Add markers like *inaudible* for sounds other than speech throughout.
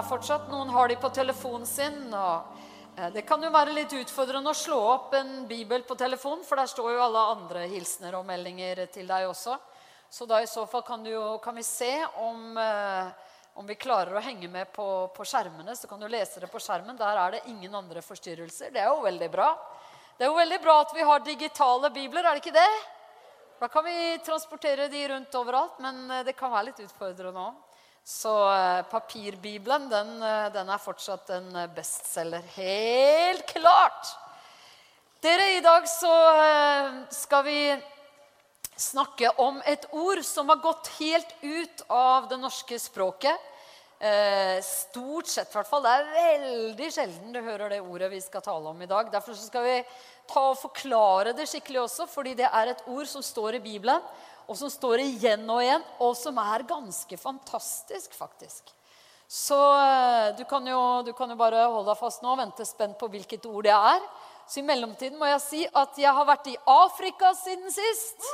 her fortsatt. Noen har de på telefonen sin. og eh, Det kan jo være litt utfordrende å slå opp en bibel på telefonen, for der står jo alle andre hilsener og meldinger til deg også. Så da i så fall kan, jo, kan vi se om, eh, om, vi klarer å henge med på, på, skjermene. Så kan du lese det på skjermen. Der er det ingen andre forstyrrelser. Det er jo veldig bra. Det er jo veldig bra at vi har digitale bibler, er det ikke det? Da kan vi transportere de rundt overalt, men eh, det kan være litt utfordrende òg. Så eh, papirbibelen, den, eh, den, er fortsatt en bestselger. Helt klart! Dere, i dag så skal vi snakke om et ord som har gått helt ut av det norske språket. Eh, stort sett, i hvert fall. Det er veldig sjelden du hører det ordet vi skal tale om i dag. Derfor skal vi ta og forklare det skikkelig også, fordi det er et ord som står i Bibelen, og som står igjen og igjen, og som er ganske fantastisk, faktisk. Så eh, du kan, jo, du kan jo bare holde deg fast nå og vente spent på hvilket ord det er. Så i mellomtiden må jeg si at jeg har vært i Afrika siden sist.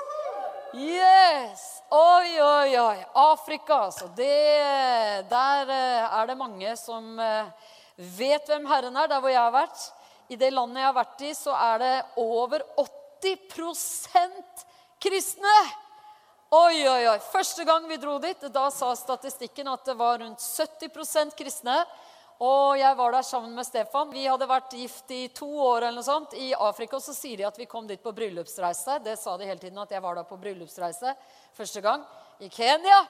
Yes! Oi, oi, oi. Afrika, altså. Der eh, er det mange som eh, vet hvem Herren er, der hvor jeg har vært. I det landet jeg har vært i, så er det over 80% kristne. Oi, oi, oi. Første gang vi dro dit, da sa statistikken at det var rundt 70% kristne. Og jeg var der sammen med Stefan. Vi hadde vært gift i to år eller noe sånt i Afrika. Og så sier de at vi kom dit på bryllupsreise. Det sa de hele tiden at jeg var der på bryllupsreise første gang. I Kenya.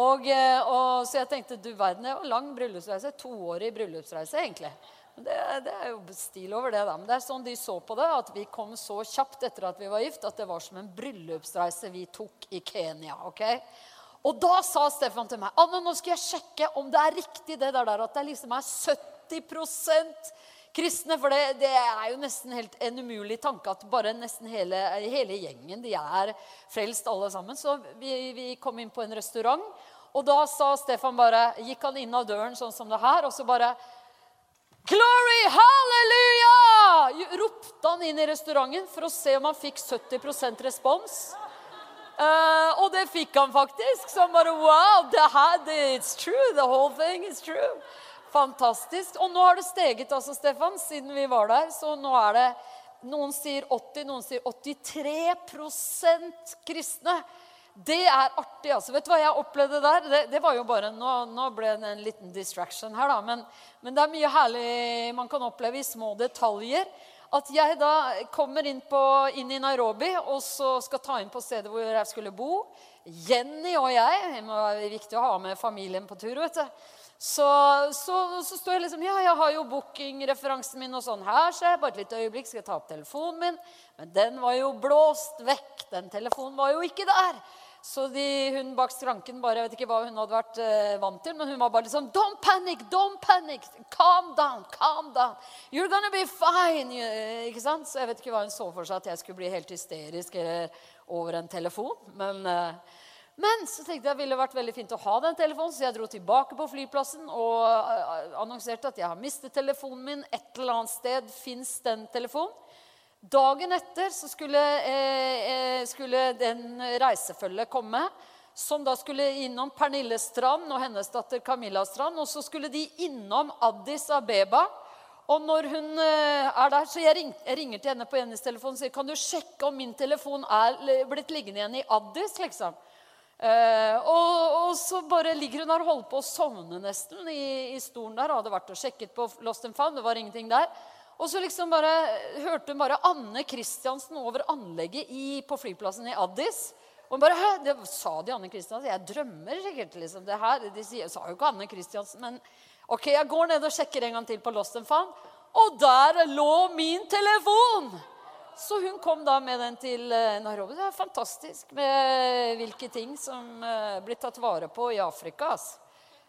Og, eh, og, så jeg tenkte du verden, det var lang bryllupsreise. Toårig bryllupsreise, egentlig. Det, det, er jo stil over det, da. Men det er sånn de så på det, at vi kom så kjapt etter at vi var gift, at det var som en bryllupsreise vi tok i Kenya. ok? Og da sa Stefan til meg Anne, nå skal jeg sjekke om det er riktig det der, at det liksom er 70% kristne. For det, det, er jo nesten helt en umulig tanke at bare nesten hele, hele gjengen de er frelst alle sammen. Så vi, vi, kom inn på en restaurant, og da sa Stefan bare, gikk han inn av døren sånn som det her, og så bare Glory! Halleluja! ropte han inn i restauranten for å se om han fikk 70% respons. Uh, og det fikk han faktisk. Så han bare Wow! Det her, det, it's true. The whole thing is true. Fantastisk. Og nå har det steget, altså, Stefan, siden vi var der. Så nå er det Noen sier 80, noen sier 83% kristne. Det er artig. altså. Vet du hva jeg opplevde der? Det, det var jo bare, nå, nå, ble det en liten distraction her, da. Men, men, det er mye herlig man kan oppleve i små detaljer. At jeg da kommer inn, på, inn i Nairobi og så skal ta inn på stedet hvor jeg skulle bo. Jenny og jeg Det være viktig å ha med familien på tur. vet du. Så, så, så står jeg liksom Ja, jeg har jo bookingreferansen min og sånn. Her ser jeg. Bare et lite øyeblikk skal jeg ta opp telefonen min. Men den var jo blåst vekk. Den telefonen var jo ikke der. Så de, hun bak skranken bare, Jeg vet ikke hva hun hadde vært eh, vant til, men hun var bare liksom Don't panic! Don't panic! Calm down! Calm down! You're gonna be fine! Ikke sant? Så jeg vet ikke hva hun så for seg at jeg skulle bli helt hysterisk over en telefon. Men, eh, men så tenkte jeg det ville vært veldig fint å ha den telefonen, så jeg dro tilbake på flyplassen og eh, annonserte at jeg har mistet telefonen min. Et eller annet sted fins den telefonen. Dagen etter skulle, eh, eh, skulle den reisefølget komme, som da skulle innom Pernille Strand og hennes datter Camilla Strand. Og så skulle de innom Addis Abeba. Og når hun eh, er der, så jeg, ring, jeg ringer til henne på hennes telefon og sier kan du sjekke om min telefon er blitt liggende igjen i Addis. liksom. Eh, og, og, så bare ligger hun der og holder på å sovne nesten i, i stolen der. Hadde vært og sjekket på Lost and Found, det var ingenting der. Og så liksom bare, hørte hun bare Anne Kristiansen over anlegget i, på flyplassen i Addis. Og hun bare, Hæ? Det sa de Anne Kristiansen? Jeg drømmer sikkert. liksom. Det her, De sier, sa jo ikke Anne Kristiansen, men ok, jeg går ned og sjekker en gang til på Lost and Found. Og der lå min telefon! Så hun kom da med den til eh, Nairobi. Det er fantastisk med hvilke ting som uh, blir tatt vare på i Afrika. Altså.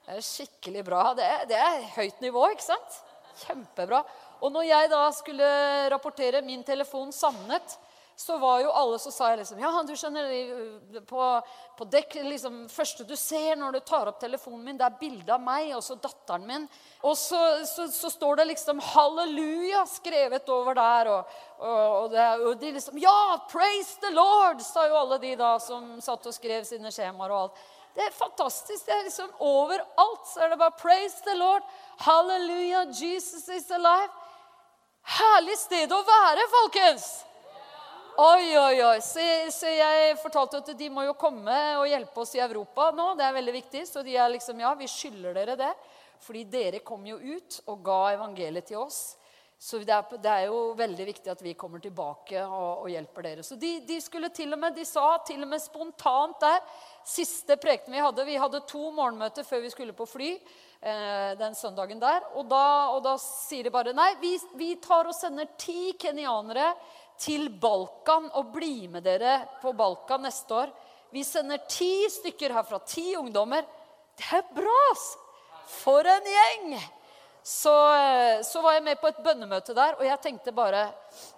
Det er skikkelig bra. Det er, det er høyt nivå, ikke sant? Kjempebra. Og når jeg da skulle rapportere min telefon savnet, så var jo alle så sa jeg liksom Ja, du skjønner, på, på dekk liksom, første du ser når du tar opp telefonen min, det er bilde av meg og så datteren min. Og så, så, så, står det liksom 'Halleluja' skrevet over der. Og, og, og, det, og, de liksom Ja, praise the Lord, sa jo alle de da som satt og skrev sine skjemaer og alt. Det er fantastisk. det er liksom Overalt så er det bare 'praise the Lord'. Halleluja, Jesus is alive. Herlig sted å være, folkens! Oi, oi, oi. Så, så, jeg fortalte at de må jo komme og hjelpe oss i Europa nå. Det er veldig viktig. Så de er liksom Ja, vi skylder dere det. Fordi dere kom jo ut og ga evangeliet til oss. Så det er, det er jo veldig viktig at vi kommer tilbake og, og hjelper dere. Så de, de, skulle til og med, de sa til og med spontant der Siste prekenen vi hadde Vi hadde to morgenmøter før vi skulle på fly eh, den søndagen der. Og da, og da, sier de bare Nei, vi, vi tar og sender ti kenyanere til Balkan og bli med dere på Balkan neste år. Vi sender ti stykker herfra. Ti ungdommer. Det er bra! For en gjeng! Så, eh, så, var jeg med på et bønnemøte der, og jeg tenkte bare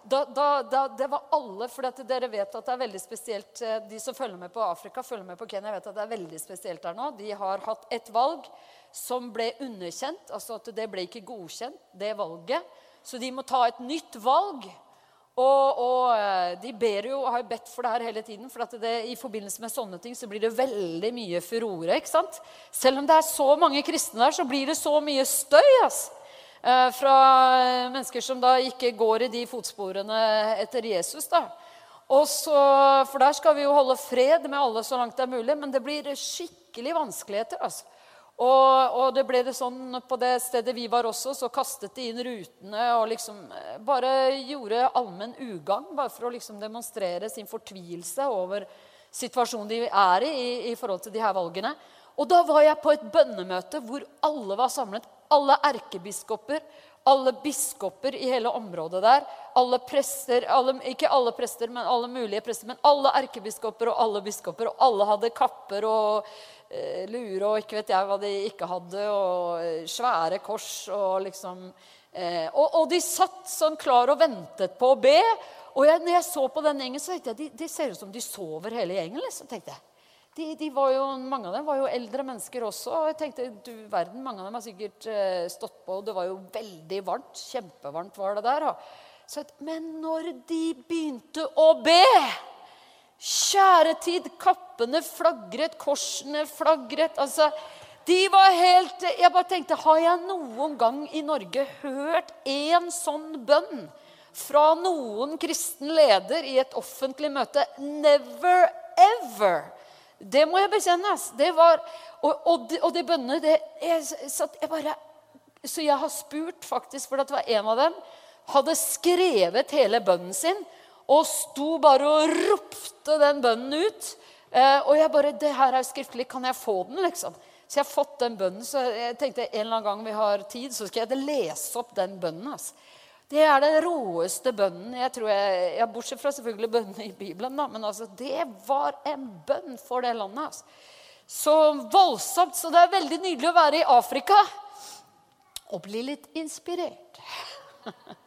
da, da, da, Det var alle, for dere vet at det er veldig spesielt eh, De som følger med på Afrika, følger med på Kenya, vet at det er veldig spesielt der nå. De har hatt et valg som ble underkjent. altså at Det ble ikke godkjent, det valget. Så de må ta et nytt valg. Og, og, eh, de ber jo og har bedt for det her hele tiden. For det, i forbindelse med sånne ting så blir det veldig mye furore. ikke sant? Selv om det er så mange kristne der, så blir det så mye støy. Altså. Fra mennesker som da ikke går i de fotsporene etter Jesus. da. Så, for der skal vi jo holde fred med alle så langt det er mulig. Men det blir skikkelig vanskeligheter. altså. Og, og, det ble det sånn på det stedet vi var også, så kastet de inn rutene og liksom eh, bare gjorde allmenn ugagn. Bare for å liksom demonstrere sin fortvilelse over situasjonen de er i, i, i forhold til de her valgene. Og da var jeg på et bønnemøte hvor alle var samlet. Alle erkebiskoper, alle biskoper i hele området der. Alle prester, alle, Ikke alle prester, men alle mulige prester. Men alle erkebiskoper og alle biskoper. Og alle hadde kapper og lure og ikke vet jeg hva de ikke hadde, og eh, svære kors og liksom eh, og, og, de satt sånn klar og ventet på å be. Og jeg, når jeg så på den gjengen, så tenkte jeg de, de ser ut som de sover hele gjengen. liksom, tenkte jeg. De, de jo, mange av dem var jo eldre mennesker også. og jeg tenkte, du verden, Mange av dem har sikkert eh, stått på. og Det var jo veldig varmt. Kjempevarmt var det der. Så, men når de begynte å be Kjære tid, kappene flagret, korsene flagret. altså... De var helt Jeg bare tenkte Har jeg noen gang i Norge hørt en sånn bønn fra noen kristen leder i et offentlig møte? Never ever. Det må jeg bekjenne. Det var, og, og, de, og de bønnene det, jeg, jeg bare, Så jeg har spurt, faktisk, for det var en av dem hadde skrevet hele bønnen sin og sto bare og ropte den bønnen ut. Eh, og jeg bare 'Det her er skriftlig. Kan jeg få den?' liksom. Så jeg har fått den bønnen. Så jeg tenkte en eller annen gang vi har tid, så skal jeg lese opp den bønnen. Altså. Det er den råeste bønnen. jeg tror jeg, ja, Bortsett fra selvfølgelig bønnene i Bibelen. da, Men altså, det var en bønn for det landet. Altså. Så voldsomt. Så det er veldig nydelig å være i Afrika og bli litt inspirert. *laughs*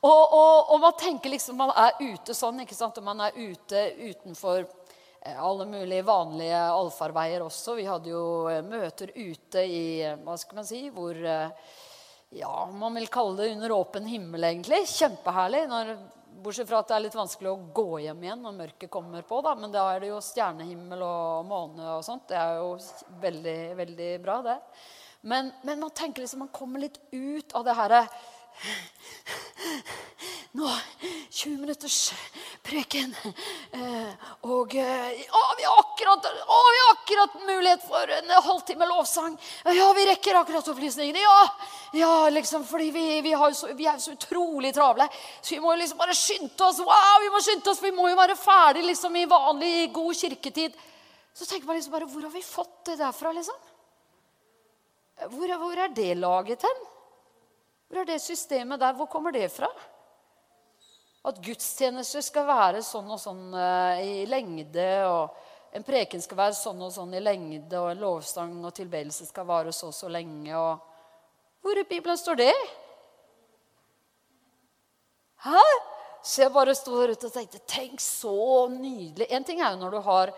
Og, og, og, man tenker liksom man er ute sånn, ikke sant? og man er ute utenfor eh, alle mulige vanlige allfarveier også. Vi hadde jo eh, møter ute i eh, hva skal man si, hvor ja, man vil kalle det under åpen himmel, egentlig. Kjempeherlig. Når, bortsett fra at det er litt vanskelig å gå hjem igjen når mørket kommer på. Da. Men da er det jo stjernehimmel og måne og sånt. Det er jo veldig, veldig bra, det. Men, men man tenker liksom man kommer litt ut av det herre nå 20 minutters preken. Eh, og eh, å, vi, har akkurat, å, vi har akkurat mulighet for en halvtime lovsang. Ja, vi rekker akkurat opplysningene. Ja, ja liksom, fordi vi, vi, så, vi, er så utrolig travle. Så vi må liksom bare skynde oss. Wow, vi må skynde oss, vi må jo være ferdig liksom, i vanlig, god kirketid. Så tenker man liksom bare Hvor har vi fått det derfra, liksom? Hvor, hvor er det laget hen? Hvor er det systemet der? Hvor kommer det fra? At gudstjenester skal være sånn og sånn uh, i lengde, og en preken skal være sånn og sånn i lengde, og en lovstang og tilbedelse skal vare så og så lenge. Og hvor i Bibelen står det? Hæ? Så jeg bare sto der ute og tenkte Tenk så nydelig. En ting er jo når du har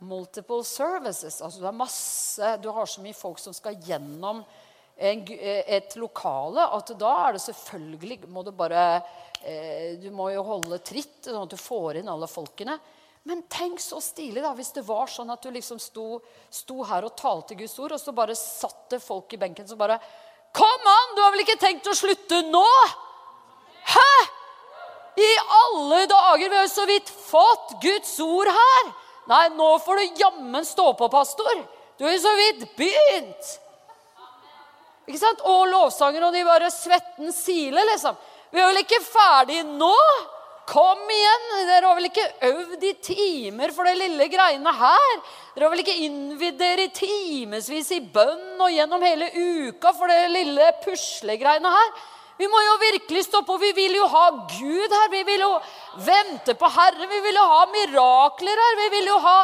multiple services. altså Du har masse, du har så mye folk som skal gjennom en, et lokale, at da er det selvfølgelig må Du bare eh, Du må jo holde tritt, sånn at du får inn alle folkene. Men tenk så stilig da, hvis det var sånn at du liksom sto, sto her og talte Guds ord, og så bare satt det folk i benken som bare Kom an! Du har vel ikke tenkt å slutte nå? Hæ? I alle dager! Vi har jo så vidt fått Guds ord her. Nei, nå får du jammen stå på, pastor. Du har jo så vidt begynt. Ikke sant? Og lovsanger, og de bare svetten siler, liksom. Vi er vel ikke ferdig nå? Kom igjen! Dere har vel ikke øvd i timer for det lille greiene her? Dere har vel ikke innvidd dere i timevis i bønn og gjennom hele uka for det lille puslegreiene her? Vi må jo virkelig stoppe, og vi vil jo ha Gud her. Vi vil jo vente på Herren. Vi vil jo ha mirakler her. Vi vil jo ha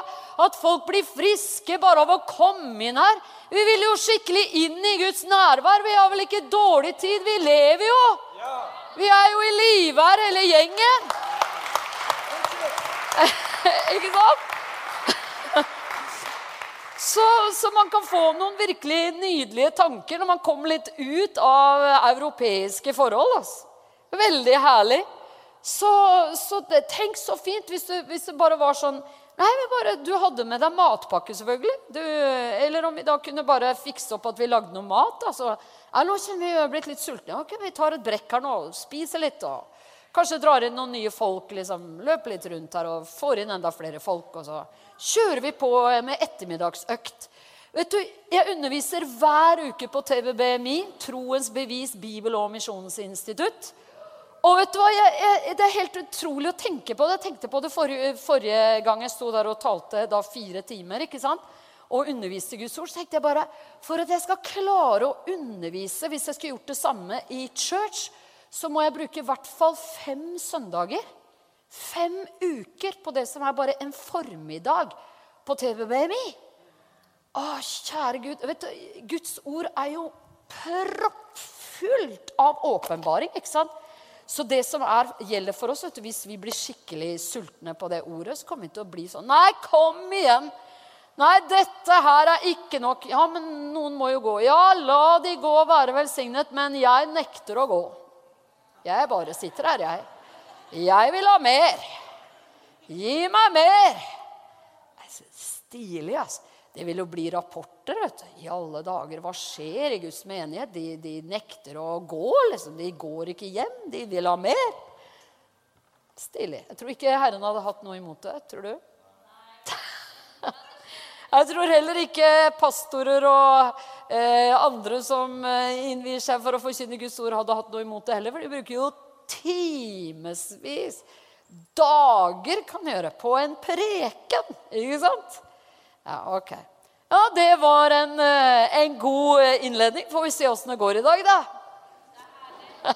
at folk blir friske bare av å komme inn her. Vi vil jo skikkelig inn i Guds nærvær. Vi har vel ikke dårlig tid. Vi lever jo. Vi er jo i live her, hele gjengen. *laughs* ikke sant? *laughs* Så, så, man kan få noen virkelig nydelige tanker når man kommer litt ut av europeiske forhold. Altså. Veldig herlig. Så, så det, tenk så fint hvis, du, hvis, det bare var sånn Nei, bare, Du hadde med deg matpakke, selvfølgelig. Du, eller om vi da kunne bare fikse opp at vi lagde noe mat. Altså, ja, nå kjenner vi blitt litt sultne. Ok, Vi tar et brekk her nå og spiser litt. og Kanskje drar inn noen nye folk, liksom, løper litt rundt her og får inn enda flere folk. Og så kjører vi på med ettermiddagsøkt. Vet du, Jeg underviser hver uke på TVBMI, Troens bevis, Bibel- og misjonsinstitutt. Og vet du hva, jeg, jeg, Det er helt utrolig å tenke på det. Jeg tenkte på det forrige, forrige gang jeg sto der og talte da fire timer. ikke sant? Og underviste Guds ord. Så tenkte jeg bare For at jeg skal klare å undervise hvis jeg skulle gjort det samme i church, så må jeg bruke i hvert fall fem søndager. Fem uker på det som er bare en formiddag på TV-baby. Å, kjære Gud. Vet du, Guds ord er jo proppfullt av åpenbaring. ikke sant? Så det som er, gjelder for oss, vet du, hvis vi blir skikkelig sultne på det ordet, så kommer vi til å bli sånn Nei, kom igjen! Nei, dette her er ikke nok. Ja, men noen må jo gå. Ja, la de gå og være velsignet, men jeg nekter å gå. Jeg bare sitter her, jeg. Jeg vil ha mer. Gi meg mer. Stilig, altså. Det vil jo bli rapporter. vet du. I alle dager, hva skjer i Guds menighet? De, de nekter å gå. liksom. De går ikke hjem. De vil ha mer. Stilig. Jeg tror ikke Herren hadde hatt noe imot det. Tror du? *laughs* Jeg tror heller ikke pastorer og eh, andre som eh, innvier seg for å forkynne Guds ord, hadde hatt noe imot det heller. For de bruker jo timevis, dager kan gjøre, på en preken. Ikke sant? Ja, ok. Ja, det var en, eh, en god eh, innledning. Får vi se åssen det går i dag, da. *laughs*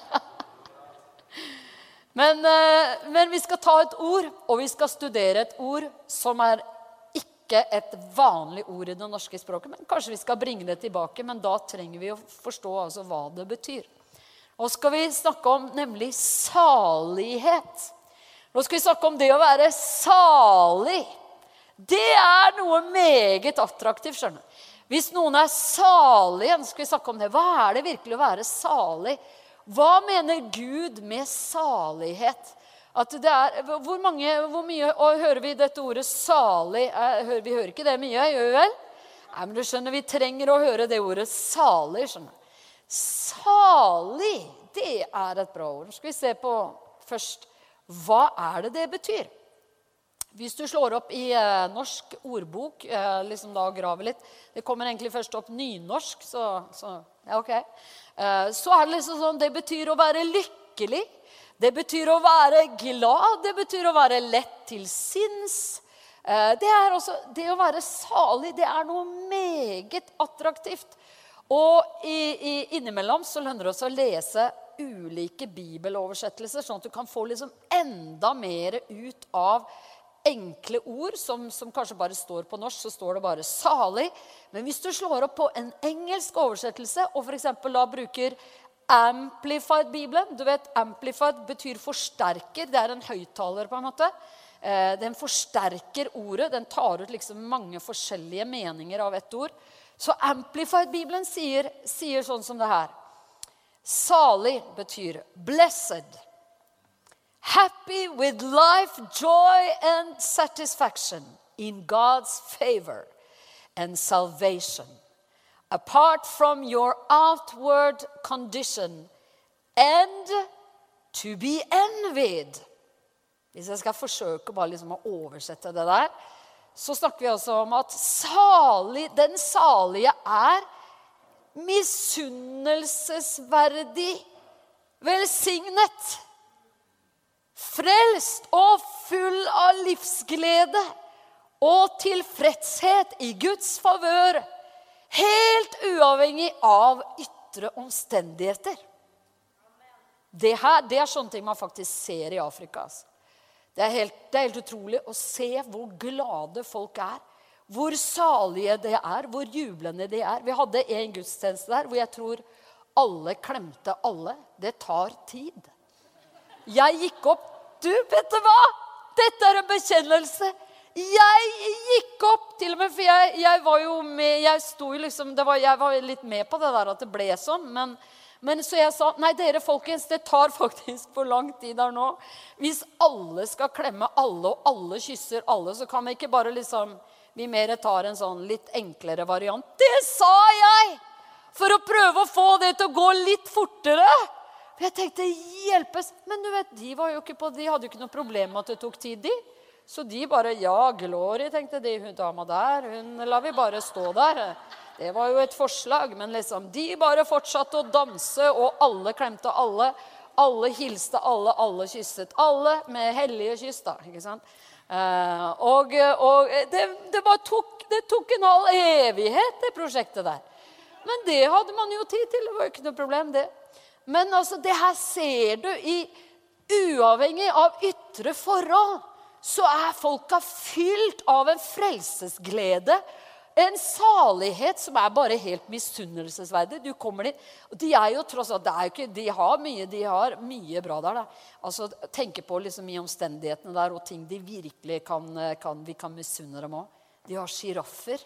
men, eh, men vi skal ta et ord, og vi skal studere et ord som er ikke et vanlig ord i det norske språket. men Kanskje vi skal bringe det tilbake, men da trenger vi å forstå altså hva det betyr. Nå skal vi snakke om nemlig salighet. Nå skal vi snakke om det å være salig. Det er noe meget attraktivt. skjønner du. Hvis noen er salige, skal vi snakke om det. Hva er det virkelig å være salig? Hva mener Gud med salighet? Er, hvor, mange, hvor, mye hører vi dette ordet 'salig'? Vi hører ikke det mye, gjør vi vel? Nei, men du skjønner, Vi trenger å høre det ordet 'salig'. skjønner Salig, det er et bra ord. Nå skal vi se på først hva er det det betyr. Hvis du slår opp i eh, norsk ordbok eh, liksom da graver litt Det kommer egentlig først opp nynorsk, så, så ja, ok. Eh, så er det liksom sånn Det betyr å være lykkelig. Det betyr å være glad. Det betyr å være lett til sinns. Eh, det er også, det å være salig det er noe meget attraktivt. Og i, i, innimellom så lønner det seg å lese ulike bibeloversettelser, sånn at du kan få liksom enda mer ut av enkle ord som, som, kanskje bare står på norsk, så står det bare 'salig'. Men hvis du slår opp på en engelsk oversettelse og for da bruker Amplified-bibelen. Du vet, Amplified betyr forsterker. Det er en høyttaler, på en måte. Eh, den forsterker ordet. Den tar ut liksom mange forskjellige meninger av ett ord. Så Amplified-bibelen sier, sier sånn som det her. Salig betyr blessed. Happy with life, joy and satisfaction in God's favor and salvation. Apart from your outward condition and to be envied. Hvis jeg skal forsøke bare liksom å oversette det der, så snakker vi også om at salig, den salige er misunnelsesverdig velsignet. Frelst og full av livsglede og tilfredshet i Guds favør. Helt uavhengig av ytre omstendigheter. Det her det er sånne ting man faktisk ser i Afrika. Altså. Det er, helt, det er helt utrolig å se hvor glade folk er. Hvor salige de er, hvor jublende de er. Vi hadde en gudstjeneste der hvor jeg tror alle klemte alle. Det tar tid. Jeg gikk opp Du, vet du hva? Dette er en bekjennelse. Jeg gikk opp, til og med, for jeg, jeg var jo med Jeg, liksom, var, jeg var litt med på det der at det ble sånn. men men så jeg sa nei, dere folkens, det tar *laughs* faktisk for lang tid her nå. Hvis alle skal klemme alle, og alle kysser alle, så kan vi ikke bare liksom Vi mer tar en sånn litt enklere variant. Det sa jeg! For å prøve å få det til å gå litt fortere. For jeg tenkte hjelpes. Men du vet, de var jo ikke på, de hadde jo ikke noe problem med at det tok tid, de. Så de bare Ja, Glory, tenkte de. Hun dama der, hun lar vi bare stå der. Det var jo et forslag, men liksom, de bare fortsatte å danse, og alle klemte alle. Alle hilste alle, alle kysset alle med hellige kyss. da, ikke sant? Eh, og, og det, det, tok, det, tok, en halv evighet, det prosjektet der. Men det hadde man jo tid til. Det var jo ikke noe problem, det. Men altså, det her ser du i Uavhengig av ytre forhold så er folka fylt av en frelsesglede en salighet som er bare helt misunnelsesverdig. Du kommer dit, og De er jo tross alt, ikke, de har mye de har mye bra der. Da. Altså, Tenke på liksom i omstendighetene der og ting de virkelig kan, kan vi kan misunne dem òg. De har sjiraffer.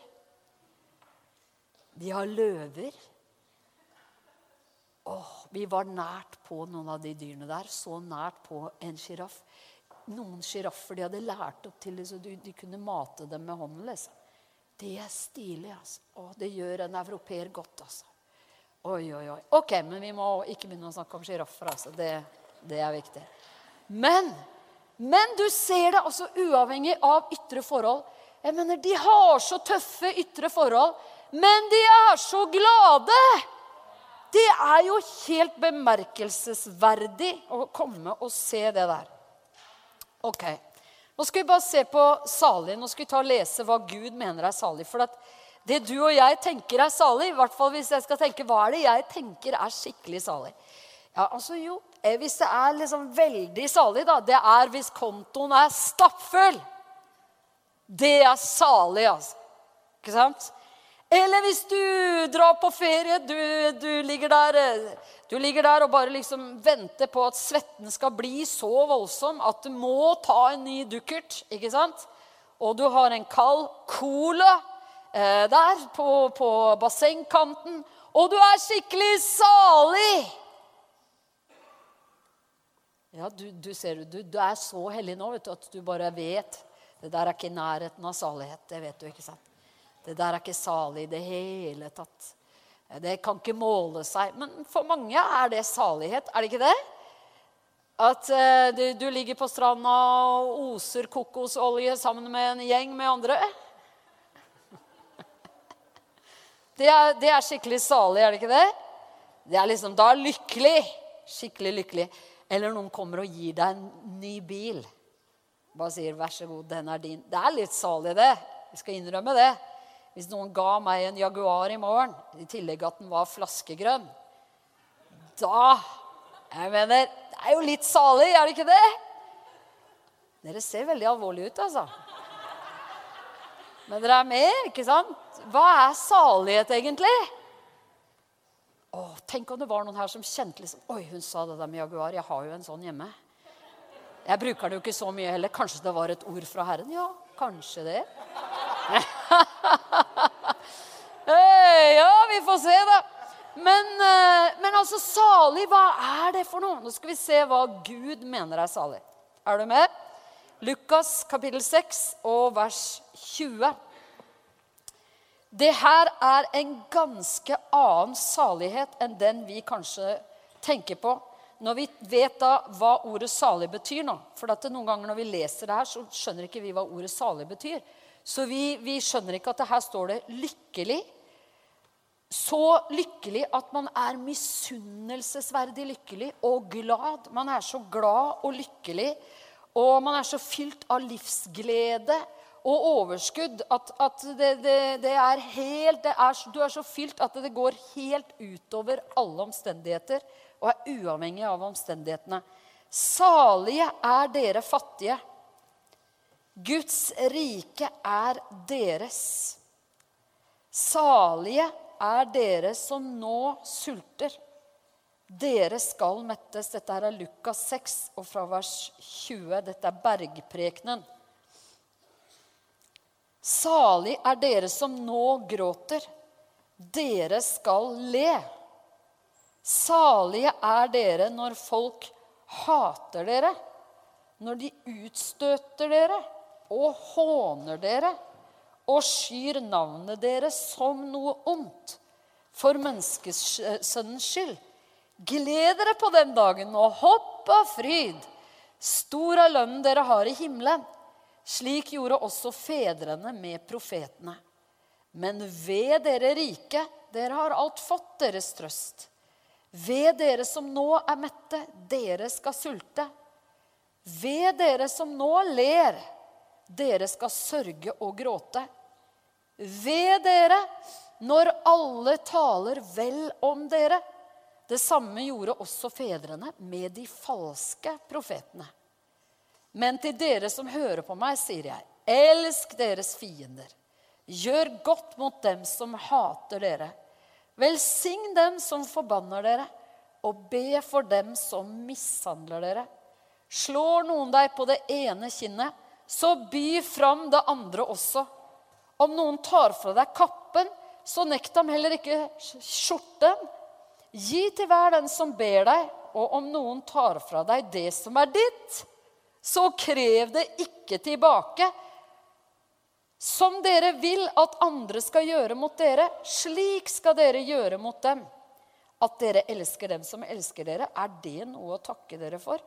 De har løver. Åh, vi var nært på noen av de dyrene der. Så nært på en sjiraff. Noen sjiraffer de hadde lært opp til det, så de, de kunne mate dem med hånden. liksom. Det er stilig, altså. Åh, det gjør en europeer godt, altså. Oi, oi, oi. Ok, men vi må ikke begynne å snakke om sjiraffer. Altså. Det, det, er viktig. Men, men du ser det altså uavhengig av ytre forhold. Jeg mener, De har så tøffe ytre forhold, men de er så glade! Det er jo helt bemerkelsesverdig å komme og se det der. Ok. Nå skal vi bare se på salig. Nå skal vi ta og lese hva Gud mener er salig. For det du og jeg tenker er salig, i hvert fall hvis jeg skal tenke hva er det jeg tenker er skikkelig salig. Ja, altså jo, eh, Hvis det er liksom veldig salig, da, det er hvis kontoen er stappfull. Det er salig, altså. Ikke sant? Eller hvis du drar på ferie, du, du, ligger der, eh, du, ligger der, og bare liksom venter på at svetten skal bli så voldsom at du må ta en ny dukkert. ikke sant? Og du har en kald cola eh, der på, på bassengkanten, og du er skikkelig salig. Ja, du, du ser du, du er så hellig nå vet du, at du bare vet. Det der er ikke nærheten av salighet. Det vet du, ikke sant? Det der er ikke salig i det hele tatt. Det kan ikke måle seg. Men for mange er det salighet, er det ikke det? At uh, du, du, ligger på stranda og oser kokosolje sammen med en gjeng med andre. *laughs* Det er, det er skikkelig salig, er det ikke det? Det er liksom, Da er lykkelig. Skikkelig lykkelig. Eller noen kommer og gir deg en ny bil. Bare sier 'vær så god, den er din'. Det er litt salig, det. Vi skal innrømme det. Hvis noen ga meg en Jaguar i morgen, i tillegg at den var flaskegrønn Da Jeg mener, det er jo litt salig, er det ikke det? Dere ser veldig alvorlige ut, altså. Men dere er med, ikke sant? Hva er salighet, egentlig? Åh, tenk om det var noen her som kjente liksom Oi, hun sa det der med Jaguar. Jeg har jo en sånn hjemme. Jeg bruker det jo ikke så mye heller. Kanskje det var et ord fra Herren? Ja, kanskje det. *laughs* vi får se, da. Men, eh, men, altså, salig, hva er det for noe? Nå skal vi se hva Gud mener er salig. Er du med? Lukas kapittel 6 og vers 20. Det her er en ganske annen salighet enn den vi kanskje tenker på. Når vi vet da hva ordet salig betyr nå For noen ganger når vi leser det her, så skjønner ikke vi hva ordet salig betyr. Så vi, vi skjønner ikke at det her står det 'lykkelig' så lykkelig at man er misunnelsesverdig lykkelig og glad. Man er så glad og lykkelig, og man er så fylt av livsglede og overskudd at, at det, det, det, er helt det er, Du er så fylt at det går helt utover alle omstendigheter og er uavhengig av omstendighetene. Salige er dere fattige. Guds rike er deres. Salige er dere som nå sulter. Dere skal mettes. Dette her er Lukas 6 og fra vers 20. Dette er bergprekenen. Salig er dere som nå gråter. Dere skal le. Salige er dere når folk hater dere, når de utstøter dere og håner dere og skyr navnet deres som noe ondt for menneskesønnens skyld. Gled dere på den dagen og hopp av fryd. Stor er lønnen dere har i himmelen. Slik gjorde også fedrene med profetene. Men ved dere rike, dere har alt fått deres trøst. Ved dere som nå er mette, dere skal sulte. Ved dere som nå ler, dere skal sørge og gråte. Ved dere når alle taler vel om dere. Det samme gjorde også fedrene med de falske profetene. Men til dere som hører på meg, sier jeg, elsk deres fiender. Gjør godt mot dem som hater dere. Velsign dem som forbanner dere, og be for dem som mishandler dere. Slår noen deg på det ene kinnet, så by fram det andre også. Om noen tar fra deg kappen, så nekt ham heller ikke skjorten. Gi til hver den som ber deg, og om noen tar fra deg det som er ditt, så krev det ikke tilbake. Som dere vil at andre skal gjøre mot dere, slik skal dere gjøre mot dem. At dere elsker dem som elsker dere, er det noe å takke dere for?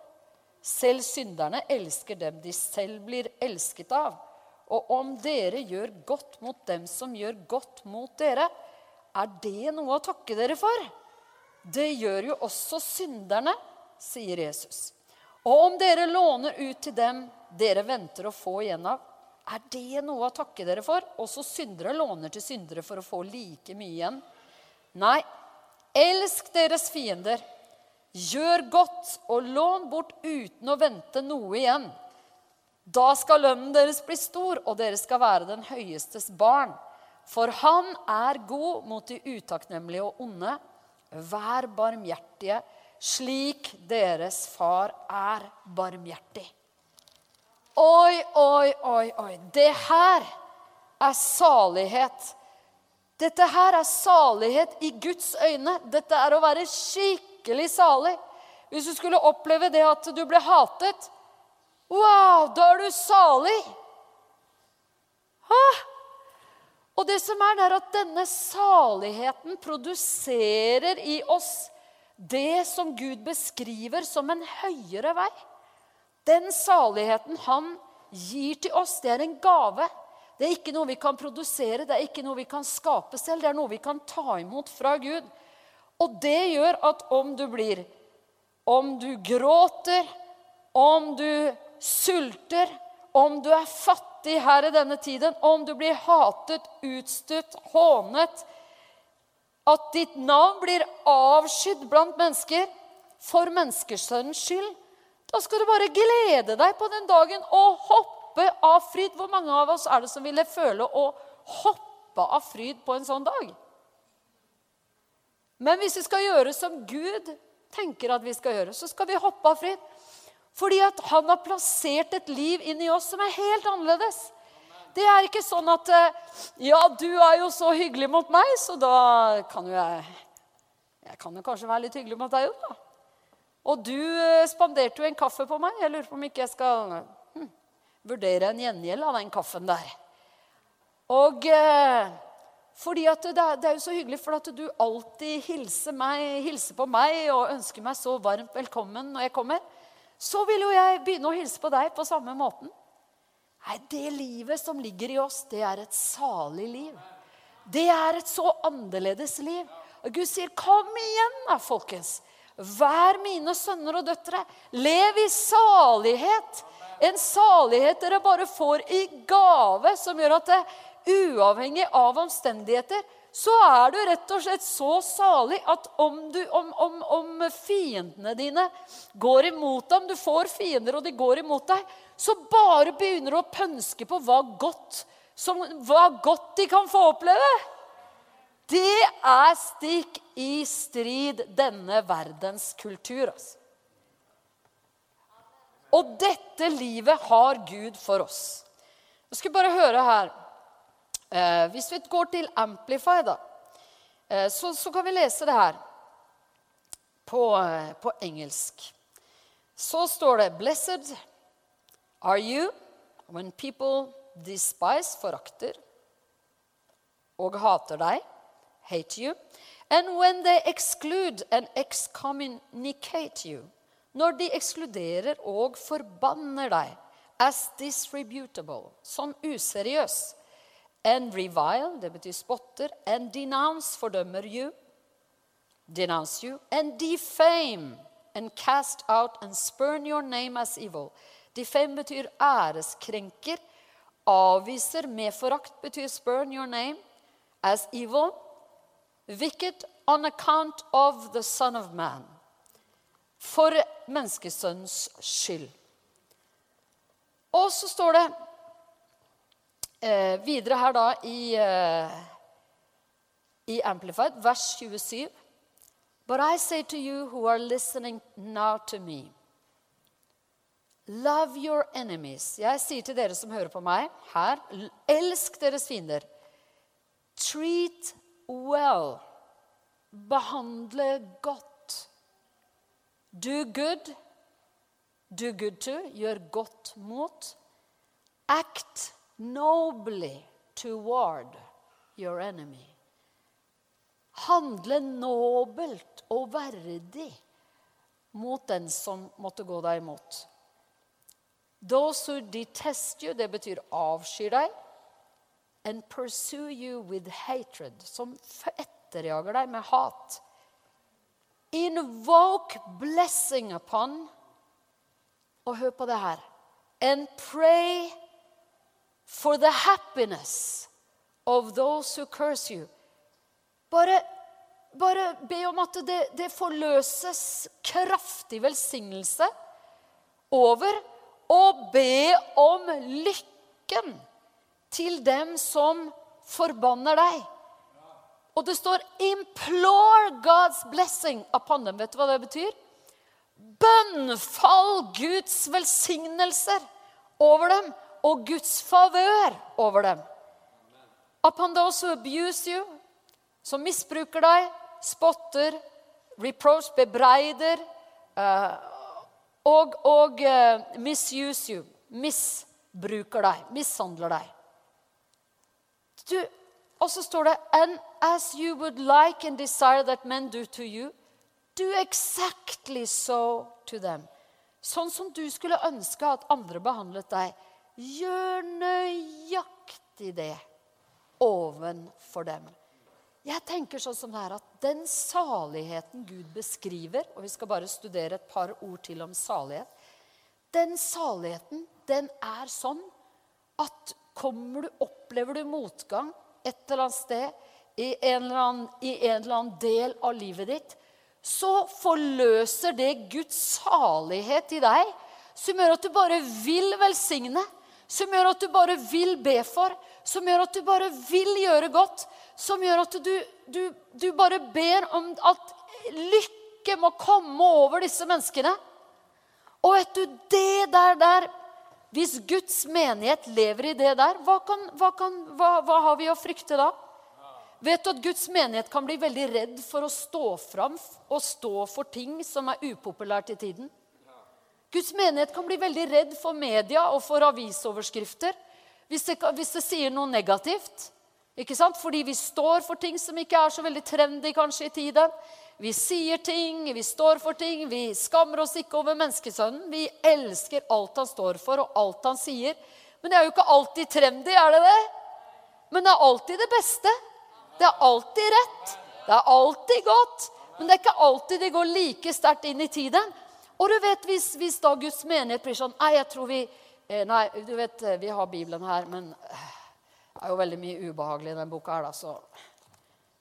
Selv synderne elsker dem de selv blir elsket av. Og om dere gjør godt mot dem som gjør godt mot dere, er det noe å takke dere for? Det gjør jo også synderne, sier Jesus. Og om dere låner ut til dem dere venter å få igjen av, er det noe å takke dere for? Også syndere låner til syndere for å få like mye igjen. Nei, elsk deres fiender. Gjør godt og lån bort uten å vente noe igjen. Da skal lønnen deres bli stor, og dere skal være den høyestes barn. For han er god mot de utakknemlige og onde. Vær barmhjertige, slik deres far er barmhjertig. Oi, oi, oi, oi. Det her er salighet. Dette her er salighet i Guds øyne. Dette er å være skikkelig salig. Hvis du skulle oppleve det at du ble hatet, Wow, da er du salig! Ah. Og det som er, det er at denne saligheten produserer i oss det som Gud beskriver som en høyere vei. Den saligheten han gir til oss, det er en gave. Det er ikke noe vi kan produsere, det er ikke noe vi kan skape selv. Det er noe vi kan ta imot fra Gud. Og det gjør at om du blir Om du gråter, om du sulter, om du er fattig her i denne tiden, om du blir hatet, utstøtt, hånet At ditt navn blir avskydd blant mennesker for menneskesønnens skyld. Da skal du bare glede deg på den dagen og hoppe av fryd. Hvor mange av oss er det som ville føle å hoppe av fryd på en sånn dag? Men hvis vi skal gjøre som Gud tenker at vi skal gjøre, så skal vi hoppe av fritt. Fordi at han har plassert et liv inni oss som er helt annerledes. Det er ikke sånn at Ja, du er jo så hyggelig mot meg, så da kan jo jeg Jeg kan jo kanskje være litt hyggelig mot deg òg, da. Og du eh, spanderte jo en kaffe på meg. Jeg lurer på om ikke jeg skal hm, vurdere en gjengjeld av den kaffen der. Og eh, fordi det er, det er, jo så hyggelig for at du alltid hilser, meg, hilser på meg og ønsker meg så varmt velkommen når jeg kommer. Så vil jo jeg begynne å hilse på deg på samme måten. Nei, det livet som ligger i oss, det er et salig liv. Det er et så annerledes liv. Og Gud sier, 'Kom igjen, da, folkens. Vær mine sønner og døtre. Lev i salighet. En salighet dere bare får i gave, som gjør at det, uavhengig av omstendigheter, så er du rett og slett så salig at om, du, om, om, om fiendene dine går imot dem Du får fiender, og de går imot deg. Så bare begynner du å pønske på hva godt, som, hva godt de kan få oppleve. Det er stikk i strid denne verdens kultur. Altså. Og dette livet har Gud for oss. Jeg skal bare høre her eh, Hvis vi går til Amplify, da, eh, så, så, kan vi lese det her på, eh, på engelsk. Så står det Blessed are you when people despise, forakter og hater deg hate you, and when they exclude and excommunicate you, når de ekskluderer og forbanner deg as disrebutable, som useriøs, and revile, det betyr spotter, and denounce, fordømmer you, denounce you, and defame, and cast out and spurn your name as evil. Defame betyr æreskrenker. Avviser med forakt betyr spurn your name as evil wicked on account of the Son of Man. For menneskesønns skyld. Og så står det eh, videre her da i, eh, i Amplified, vers 27. But I say to you who are listening now to me, love your enemies. Jeg sier til dere som hører på meg her, elsk deres fiender. Treat well. Behandle godt. Do good. Do good to. Gjør godt mot. Act nobly toward your enemy. Handle nobelt og verdig mot den som måtte gå deg imot. Those who detest you, det betyr avskyr deg and pursue you with hatred, som etterjager deg med hat. Invoke blessing upon Og hør på det her. And pray for the happiness of those who curse you. Bare, bare be om at det, det forløses kraftig velsignelse over, og be om lykken til dem som forbanner deg. Og det står 'implore God's blessing upon them'. Vet du hva det betyr? Bønnfall Guds velsignelser over dem og Guds favør over dem. Upon those who abuse you, som misbruker deg, spotter, reproach, bebreider uh, og, og uh, misuse you, misbruker deg, mishandler deg. Du, og så står det And as you would like and desire that men do to you, do exactly so to them. Sånn som du skulle ønske at andre behandlet deg. Gjør nøyaktig det ovenfor dem. Jeg tenker sånn som her at Den saligheten Gud beskriver Og vi skal bare studere et par ord til om salighet. Den saligheten, den er sånn at kommer du, opplever du motgang et eller annet sted i en eller annen, en eller annen del av livet ditt, så forløser det Guds salighet i deg, som gjør at du bare vil velsigne, som gjør at du bare vil be for, som gjør at du bare vil gjøre godt, som gjør at du, du, du bare ber om at lykke må komme over disse menneskene. Og vet du, det der der Hvis Guds menighet lever i det der, hva, kan, hva, kan, hva, hva har vi å frykte da? Vet du at Guds menighet kan bli veldig redd for å stå fram og stå for ting som er upopulært i tiden? Guds menighet kan bli veldig redd for media og for avisoverskrifter hvis det, hvis det sier noe negativt. Ikke sant? Fordi vi står for ting som ikke er så veldig trendy kanskje i tiden. Vi sier ting, vi står for ting, vi skammer oss ikke over menneskesønnen. Vi elsker alt han står for, og alt han sier. Men det er jo ikke alltid trendy, er det det? Men det er alltid det beste. Det er alltid rett. Det er alltid godt. Men det er ikke alltid det går like sterkt inn i tiden. Og du vet, hvis, hvis da Guds menighet blir sånn Nei, jeg tror vi eh, Nei, du vet, eh, vi har Bibelen her, men eh, det er jo veldig mye ubehagelig i den boka her, da, så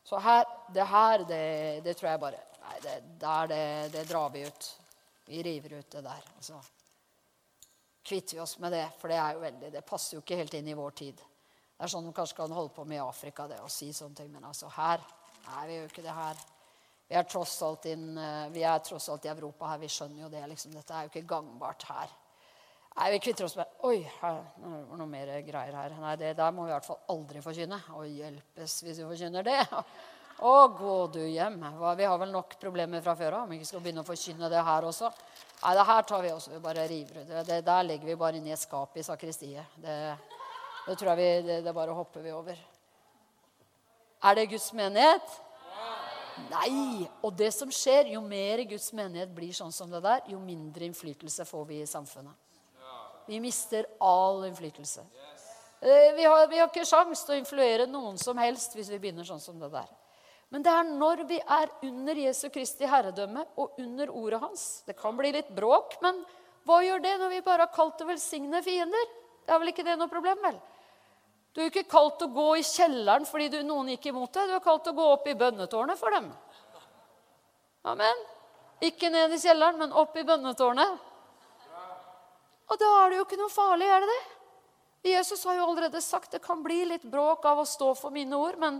så her, det her, det, det tror jeg bare Nei, det, der, det, det, drar vi ut. Vi river ut det der. Og så kvitter vi oss med det, for det er jo veldig, det passer jo ikke helt inn i vår tid. Det er sånn man kanskje kan holde på med i Afrika, det å si sånne ting. Men altså her Nei, vi gjør ikke det her. Vi er tross alt, inn, eh, er tross alt i Europa her. Vi skjønner jo det. liksom. Dette er jo ikke gangbart her. Nei, vi kvitter oss med Oi, her var noe mer greier her. Nei, det der må vi i hvert fall aldri forkynne. Og hjelpes hvis vi forkynner det. Å, gå du hjem. Vi har vel nok problemer fra før av. Om vi ikke skal begynne å forkynne det her også. Nei, det her tar vi også. Vi bare river ut. Det, der legger vi bare inn i et skap i sakristiet. Det, det tror jeg vi, det, det bare hopper vi over. Er det Guds menighet? Nei! Og det som skjer, jo mer Guds menighet blir sånn som det der, jo mindre innflytelse får vi i samfunnet. Vi mister all innflytelse. Eh, vi har, vi har ikke sjans til å influere noen som helst hvis vi begynner sånn som det der. Men det er når vi er under Jesu Kristi herredømme og under ordet hans. Det kan bli litt bråk, men hva gjør det når vi bare har kalt det velsigne fiender? Det er vel ikke det noe problem, vel? Du er jo ikke kalt å gå i kjelleren fordi du, noen gikk imot deg. Du er kalt å gå opp i bønnetårnet for dem. Amen. Ikke ned i kjelleren, men opp i bønnetårnet. Og da er det jo ikke noe farlig, er det det? Jesus har jo allerede sagt det kan bli litt bråk av å stå for mine ord, men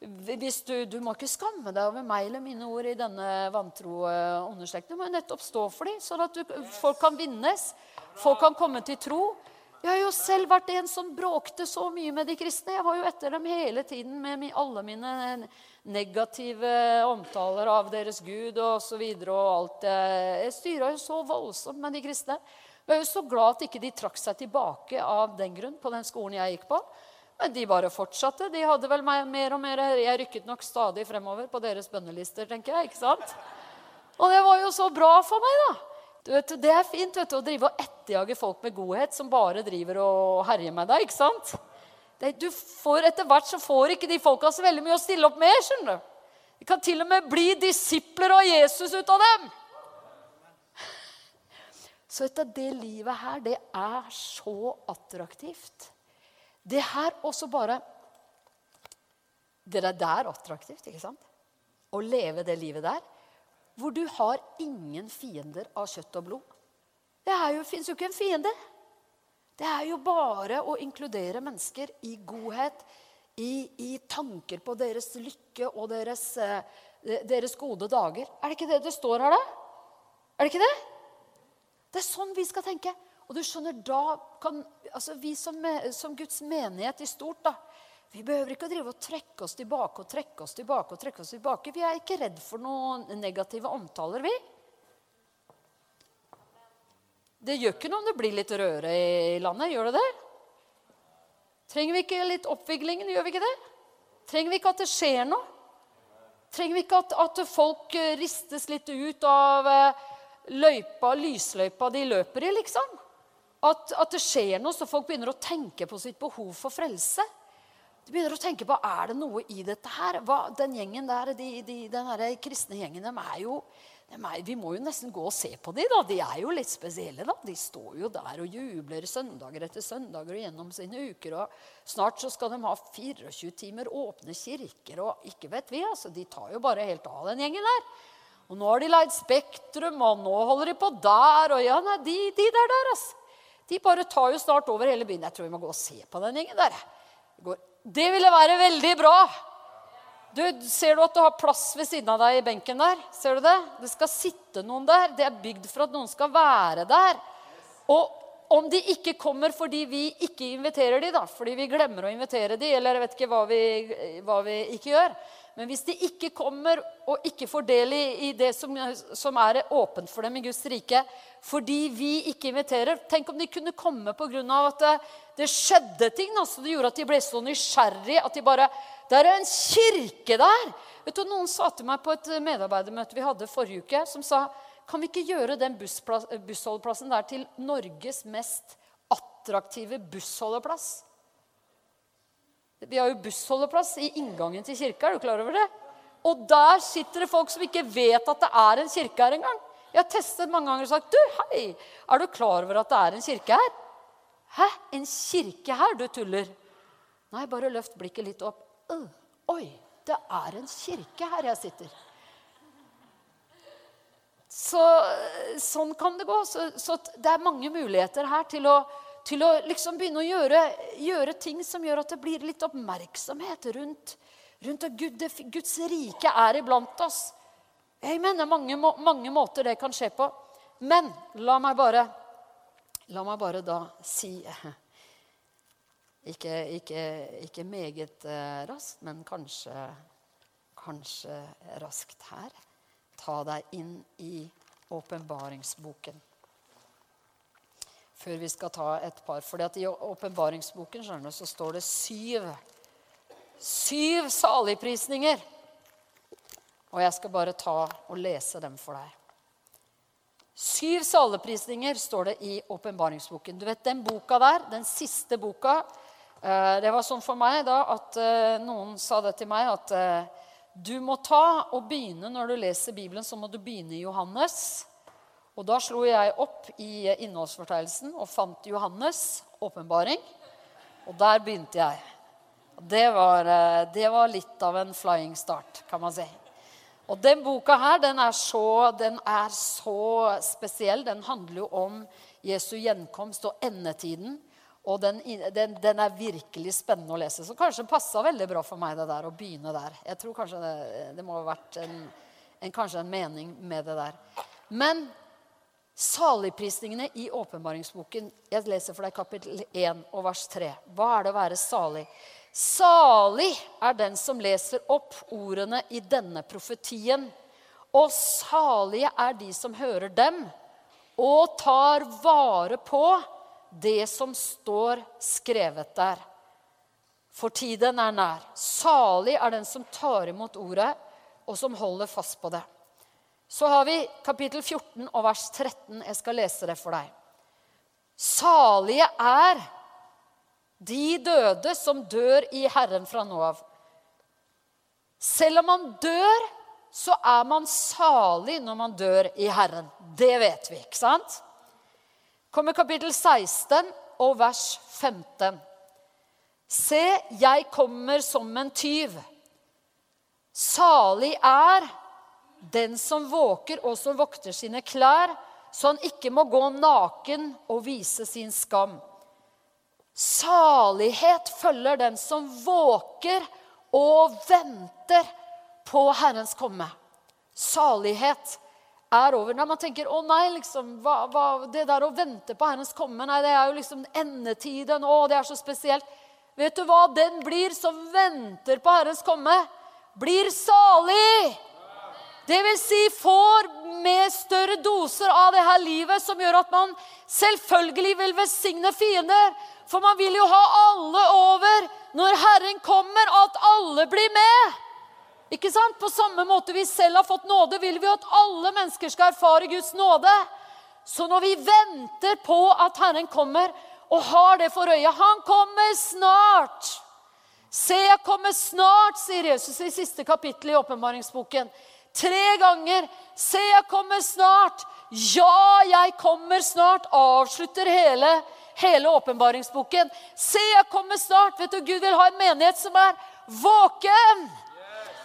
du, du må ikke skamme deg over meg eller mine ord i denne vantro uh, underslekten. Du må nettopp stå for dem, sånn at du, folk kan vinnes. Folk kan komme til tro. Jeg har jo selv vært en som bråkte så mye med de kristne. Jeg var jo etter dem hele tiden med alle mine negative omtaler av deres Gud. Og, så og alt. Jeg styra jo så voldsomt med de kristne. Jeg er jo så glad at ikke de trakk seg tilbake av den grunn på den skolen jeg gikk på. Men de bare fortsatte. De hadde vel mer og mer Jeg rykket nok stadig fremover på deres bønnelister, tenker jeg. ikke sant? Og det var jo så bra for meg, da. Du vet, det er fint vet du, å drive og etterjage folk med godhet som bare driver og herjer med deg. ikke sant? Du får, etter hvert så får ikke de folka så veldig mye å stille opp med. skjønner du. De kan til og med bli disipler av Jesus ut av dem. Så vet du, det livet her, det er så attraktivt. Det her også bare Det er der attraktivt, ikke sant? Å leve det livet der. Hvor du har ingen fiender av kjøtt og blod. Det fins jo ikke en fiende. Det er jo bare å inkludere mennesker i godhet, i, i tanker på deres lykke og deres, eh, deres, gode dager. Er det ikke det det står her, da? Er det ikke det? Det er sånn vi skal tenke. Og du skjønner, da kan altså Vi som, som, Guds menighet i stort, da, vi behøver ikke å drive og trekke oss tilbake og trekke oss tilbake. og trekke oss tilbake. Vi er ikke redd for noen negative omtaler, vi. Det gjør ikke noe om det blir litt røre i landet. Gjør det det? Trenger vi ikke litt oppviglingen? Gjør vi ikke det? Trenger vi ikke at det skjer noe? Trenger vi ikke at, at folk eh, ristes litt ut av eh, løypa, lysløypa de løper i, liksom? At, at, det skjer noe, så folk begynner å tenke på sitt behov for frelse. De begynner å tenke på er det noe i dette her. Hva, den gjengen der, de, de, den her kristne gjengen, de er jo de er, Vi må jo nesten gå og se på dem. da. De er jo litt spesielle. da. De står jo der og jubler søndager etter søndager og gjennom sine uker. og Snart så skal de ha 24 timer åpne kirker. og ikke vet vi, altså. De tar jo bare helt av, den gjengen der. Og nå har de leid Spektrum, og nå holder de på der. og ja, nei, de, de der der, altså. De bare tar jo snart over hele byen. Jeg tror vi må gå og se på den gjengen der. Det ville være veldig bra. Du, ser du at du har plass ved siden av deg i benken der? Ser du det? Det skal sitte noen der. Det er bygd for at noen skal være der. Og om de ikke kommer fordi vi ikke inviterer de da, fordi vi glemmer å invitere de, eller jeg vet ikke hva vi, hva vi ikke gjør Men hvis de ikke kommer og ikke får del i, det som, som, er åpent for dem i Guds rike fordi vi ikke inviterer Tenk om de kunne komme pga. at det, det, skjedde ting da, så det gjorde at de ble så nysgjerrige at de bare Det er en kirke der! Vet du, Noen sa til meg på et medarbeidermøte vi hadde forrige uke, som sa kan vi ikke gjøre den bussholdeplassen der til Norges mest attraktive bussholdeplass? Vi har jo bussholdeplass i inngangen til kirka. Er du klar over det? Og der sitter det folk som ikke vet at det er en kirke her engang. Jeg har testet mange ganger og sagt du, hei, er du klar over at det er en kirke her? Hæ? En kirke her? Du tuller. Nei, bare løft blikket litt opp. Uh, oi, det er en kirke her jeg sitter. Så, sånn kan det gå. Så, så, det er mange muligheter her til å, til å liksom begynne å gjøre, gjøre, ting som gjør at det blir litt oppmerksomhet rundt, rundt at Gud, det, Guds rike er iblant oss. Jeg mener mange, mange måter det kan skje på. Men la meg bare, la meg bare da si *laughs* Ikke, ikke, ikke meget eh, raskt, men kanskje, kanskje raskt her ta deg inn i åpenbaringsboken. Før vi skal ta et par. For i åpenbaringsboken så står det syv. Syv saligprisninger. Og jeg skal bare ta og lese dem for deg. Syv saligprisninger står det i åpenbaringsboken. Du vet den boka der, den siste boka eh, Det var sånn for meg da at eh, noen sa det til meg at eh, du må ta og begynne Når du leser Bibelen, så må du begynne i Johannes. Og da slo jeg opp i innholdsfortegnelsen og fant Johannes' åpenbaring. Og der begynte jeg. Det var, eh, det var, litt av en flying start, kan man si. Og den boka her, den er, så, den er så spesiell. Den handler jo om Jesu gjenkomst og endetiden. Og den, den, den, er virkelig spennende å lese. Så kanskje passa veldig bra for meg det der, å begynne der. Jeg tror kanskje det, det må ha vært en, en, kanskje en mening med det der. Men saligprisningene i åpenbaringsboken Jeg leser for deg kapittel 1 og vers 3. Hva er det å være salig? Salig er den som leser opp ordene i denne profetien. Og salige er de som hører dem og tar vare på det som står skrevet der. For tiden er nær. Salig er den som tar imot ordet, og som holder fast på det. Så har vi kapittel 14 og vers 13. Jeg skal lese det for deg. Salige er de døde som dør i Herren fra nå av. Selv om man dør, så er man salig når man dør i Herren. Det vet vi, ikke sant? kommer kapittel 16 og vers 15. Se, jeg kommer som en tyv. Salig er den som våker og som vokter sine klær, så han ikke må gå naken og vise sin skam. Salighet følger den som våker og venter på Herrens komme. Salighet er over. Når man tenker 'Å nei, liksom, hva, hva, det der å vente på Herrens komme' Nei, det er jo liksom endetiden. Å, det er så spesielt. Vet du hva? Den blir som venter på Herrens komme, blir salig. Det vil si får med større doser av det her livet som gjør at man selvfølgelig vil velsigne fiender. For man vil jo ha alle over når Herren kommer, at alle blir med. Ikke sant? På samme måte vi selv har fått nåde, vil vi at alle mennesker skal erfare Guds nåde. Så når vi venter på at Herren kommer, og har det for øye Han kommer snart! Se, jeg kommer snart, sier Jesus i siste kapittel i åpenbaringsboken. Tre ganger. Se, jeg kommer snart. Ja, jeg kommer snart. Avslutter hele, hele åpenbaringsboken. Se, jeg kommer snart. Vet du, Gud vil ha en menighet som er våken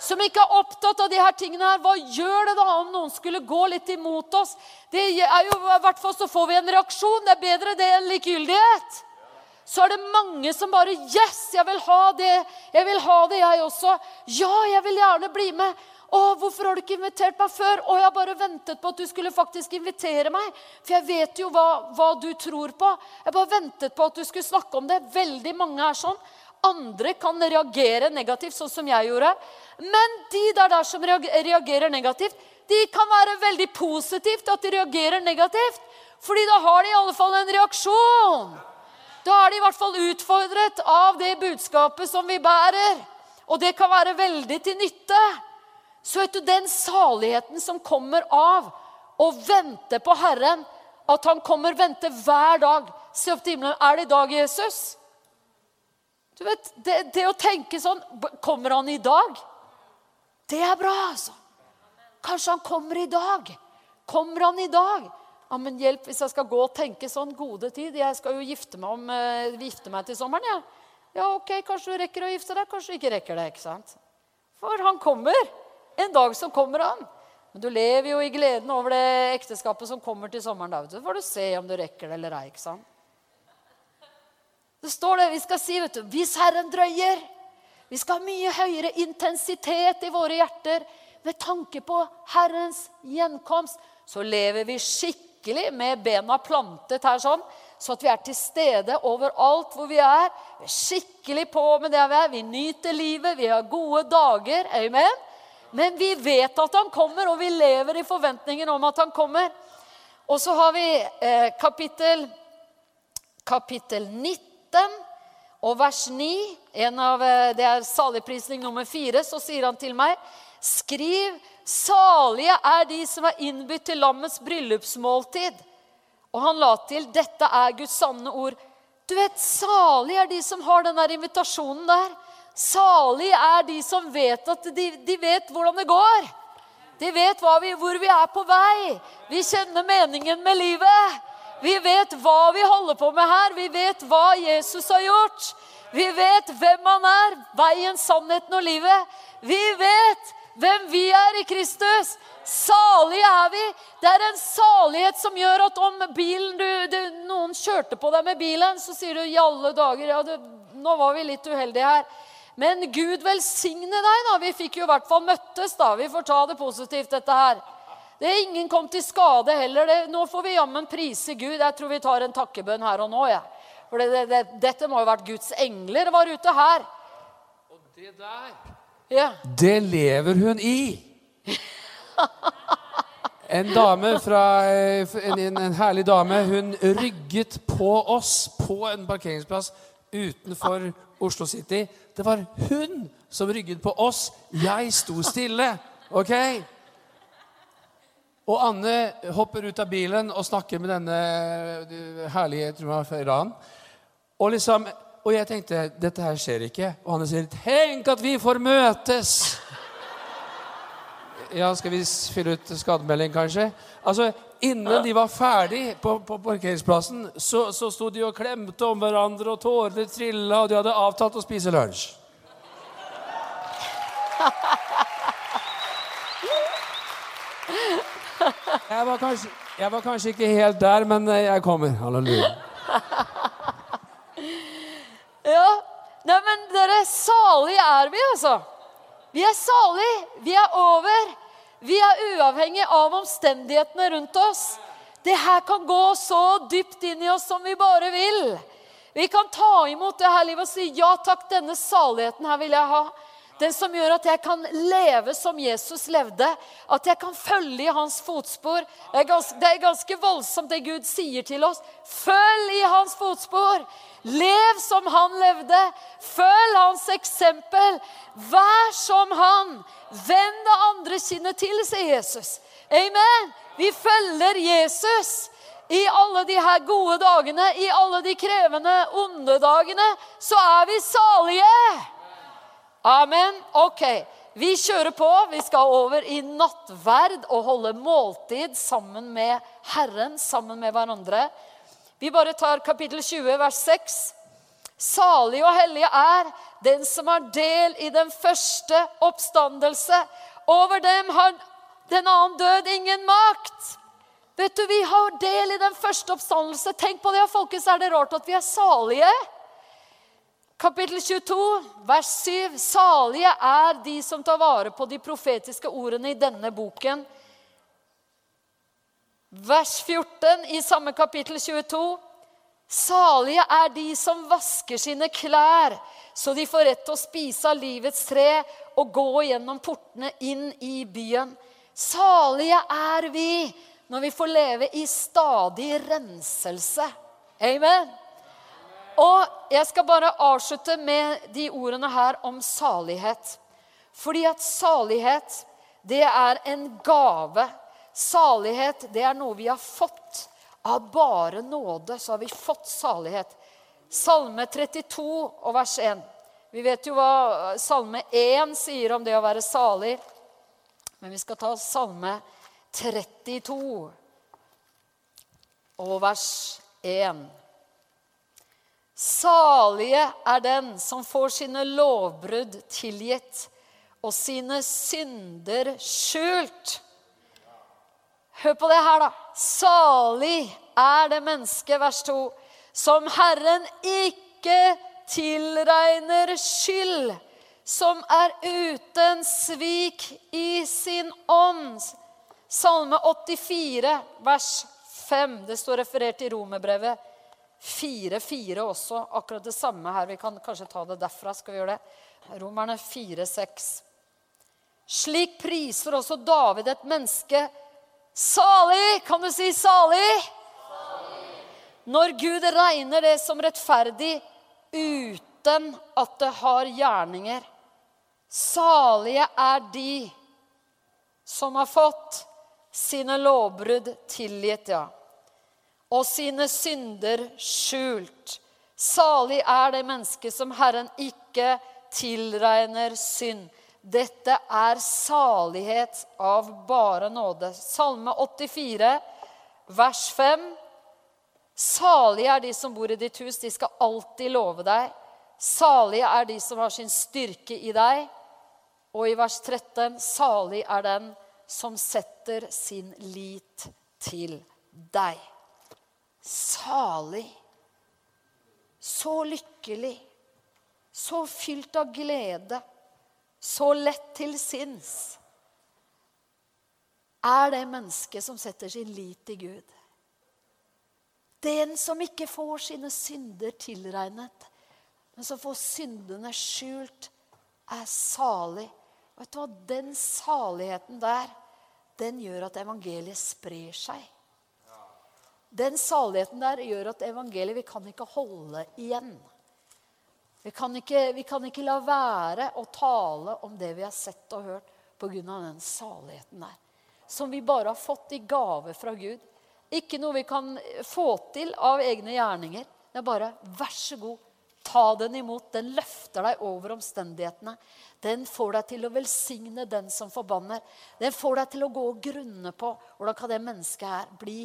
som ikke er opptatt av de her tingene her, hva gjør det da om noen skulle gå litt imot oss? Det er jo, i hvert fall så får vi en reaksjon. Det er bedre det enn likegyldighet. så er det mange som bare Yes, jeg vil ha det! Jeg vil ha det, jeg også. Ja, jeg vil gjerne bli med. Å, hvorfor har du ikke invitert meg før? Å, jeg har bare ventet på at du skulle faktisk invitere meg. For jeg vet jo hva, hva du tror på. Jeg bare ventet på at du skulle snakke om det. Veldig mange er sånn. Andre kan reagere negativt, sånn som jeg gjorde. Men de der, der som reagerer negativt, de kan være veldig positivt at de reagerer negativt. Fordi da har de i alle fall en reaksjon. Da er de i hvert fall utfordret av det budskapet som vi bærer. Og det kan være veldig til nytte. Så vet du, den saligheten som kommer av å vente på Herren, at han kommer vente hver dag Se opp til himmelen. Er det i dag, Jesus? Du vet, det, det å tenke sånn Kommer han i dag? Det er bra, altså. Kanskje han kommer i dag. Kommer han i dag? Ja, men hjelp hvis jeg skal gå og tenke sånn gode tid. Jeg skal jo gifte meg, om, uh, gifte meg til sommeren. Ja. ja, ok, kanskje du rekker å gifte deg, kanskje du ikke rekker det. ikke sant? For han kommer. En dag så kommer han. Men du lever jo i gleden over det ekteskapet som kommer til sommeren. da, Så får du se om du rekker det eller ei. ikke sant? Det står det vi skal si, vet du, hvis Herren drøyer Vi skal ha mye høyere intensitet i våre hjerter med tanke på Herrens gjenkomst. Så lever vi skikkelig med bena plantet her sånn, så at vi er til stede overalt hvor vi er. Vi er skikkelig på med det vi er. Vi nyter livet, vi har gode dager. Amen. Men vi vet at han kommer, og vi lever i forventningen om at han kommer. Og så har vi eh, kapittel, kapittel 19 og vers 9. Av, eh, det er saligprisning nummer 4. Så sier han til meg, skriv Salige er de som er innbytt til lammets bryllupsmåltid. Og han la til dette er Guds sanne ord. Du vet, Salige er de som har den der invitasjonen der. Salige er de som vet at de, de vet hvordan det går. De vet vi, hvor vi er på vei. Vi kjenner meningen med livet. Vi vet hva vi holder på med her. Vi vet hva Jesus har gjort. Vi vet hvem han er. Veien, sannheten og livet. Vi vet hvem vi er i Kristus. Salige er vi. Det er en salighet som gjør at om bilen du, du, noen kjørte på deg med bilen, så sier du i alle dager ja, du, nå var vi litt uheldige her. Men Gud velsigne deg, da. Vi fikk jo i hvert fall møttes, da. Vi får ta det positivt, dette her. Det er Ingen kom til skade heller. Det, nå får vi jammen prise Gud. Jeg tror vi tar en takkebønn her og nå. Ja. For det, det, dette må jo ha vært Guds engler var ute her. Og det der ja. Det lever hun i. En dame fra, en, en, en, herlig dame. Hun rygget på oss på en parkeringsplass utenfor Oslo City. Det var hun som rygget på oss. Jeg sto stille. Ok? Og Anne hopper ut av bilen og snakker med denne herlige tror jeg, fra Iran. Og liksom og jeg tenkte dette her skjer ikke. Og Anne sier, 'Tenk at vi får møtes'. Ja, skal vi fylle ut skademelding, kanskje? Altså, Innen de var ferdig på, på parkeringsplassen, så, så sto de og klemte om hverandre, og tårene trilla, og de hadde avtalt å spise lunsj. Jeg var, kanskje, jeg var kanskje ikke helt der, men jeg kommer. Halleluja. Ja, Nei, men dere, salige er vi, altså. Vi er salige. Vi er over. Vi er uavhengig av omstendighetene rundt oss. Det her kan gå så dypt inn i oss som vi bare vil. Vi kan ta imot det her livet og si ja takk, denne saligheten her vil jeg ha. Den som gjør at jeg kan leve som Jesus levde. At jeg kan følge i hans fotspor. Det er, ganske, det er ganske voldsomt det Gud sier til oss. Følg i hans fotspor. Lev som han levde. Følg hans eksempel. Vær som han. Vend det andre kinnet til, sier Jesus. Amen. Vi følger Jesus i alle de her gode dagene, i alle de krevende, onde dagene, så er vi salige. Amen. Ok, vi kjører på. Vi skal over i nattverd og holde måltid sammen med Herren, sammen med hverandre. Vi bare tar kapittel 20, vers 6. Salig og hellig er den som har del i den første oppstandelse. Over dem har den annen død ingen makt. Vet du, Vi har del i den første oppstandelse. Tenk på det, folkens. Er det rart at vi er salige? Kapittel 22, vers 7. Salige er de som tar vare på de profetiske ordene i denne boken. Vers 14 i samme kapittel 22. Salige er de som vasker sine klær, så de får rett til å spise av livets tre og gå gjennom portene inn i byen. Salige er vi når vi får leve i stadig renselse. Amen. Og jeg skal bare avslutte med de ordene her om salighet. Fordi at salighet, det er en gave. Salighet, det er noe vi har fått. Av bare nåde så har vi fått salighet. Salme 32 og vers 1. Vi vet jo hva Salme 1 sier om det å være salig. Men vi skal ta Salme 32 og vers 1. Salige er den som får sine lovbrudd tilgitt og sine synder skjult. Hør på det her, da. Salig er det menneske, vers 2, som Herren ikke tilregner skyld, som er uten svik i sin ånd. Salme 84, vers 5. Det står referert i romerbrevet 4-4 også. Akkurat det samme her. Vi kan kanskje ta det derfra. skal vi gjøre det? Romerne 4-6. Slik priser også David et menneske salig. Kan du si salig? salig? Når Gud regner det som rettferdig uten at det har gjerninger. Salige er de som har fått sine lovbrudd tilgitt, ja og sine synder skjult. Salig er det mennesket som Herren ikke tilregner synd. Dette er salighet av bare nåde. Salme 84, vers 5. Salige er de som bor i ditt hus, de skal alltid love deg. Salige er de som har sin styrke i deg. Og i vers 13.: Salig er den som setter sin lit til deg salig, så lykkelig, så fylt av glede, så lett til sinns, er det mennesket som setter sin lit til Gud. Den som ikke får sine synder tilregnet, men som får syndene skjult, er salig. Vet du hva? Den saligheten der, den gjør at evangeliet sprer seg. Den saligheten der gjør at evangeliet Vi kan ikke holde igjen. Vi kan ikke, vi kan ikke la være å tale om det vi har sett og hørt pga. den saligheten der. Som vi bare har fått i gave fra Gud. Ikke noe vi kan få til av egne gjerninger. Det er bare vær så god, ta den imot. Den løfter deg over omstendighetene. Den får deg til å velsigne den som forbanner. Den får deg til å gå og grunne på hvordan kan det mennesket her bli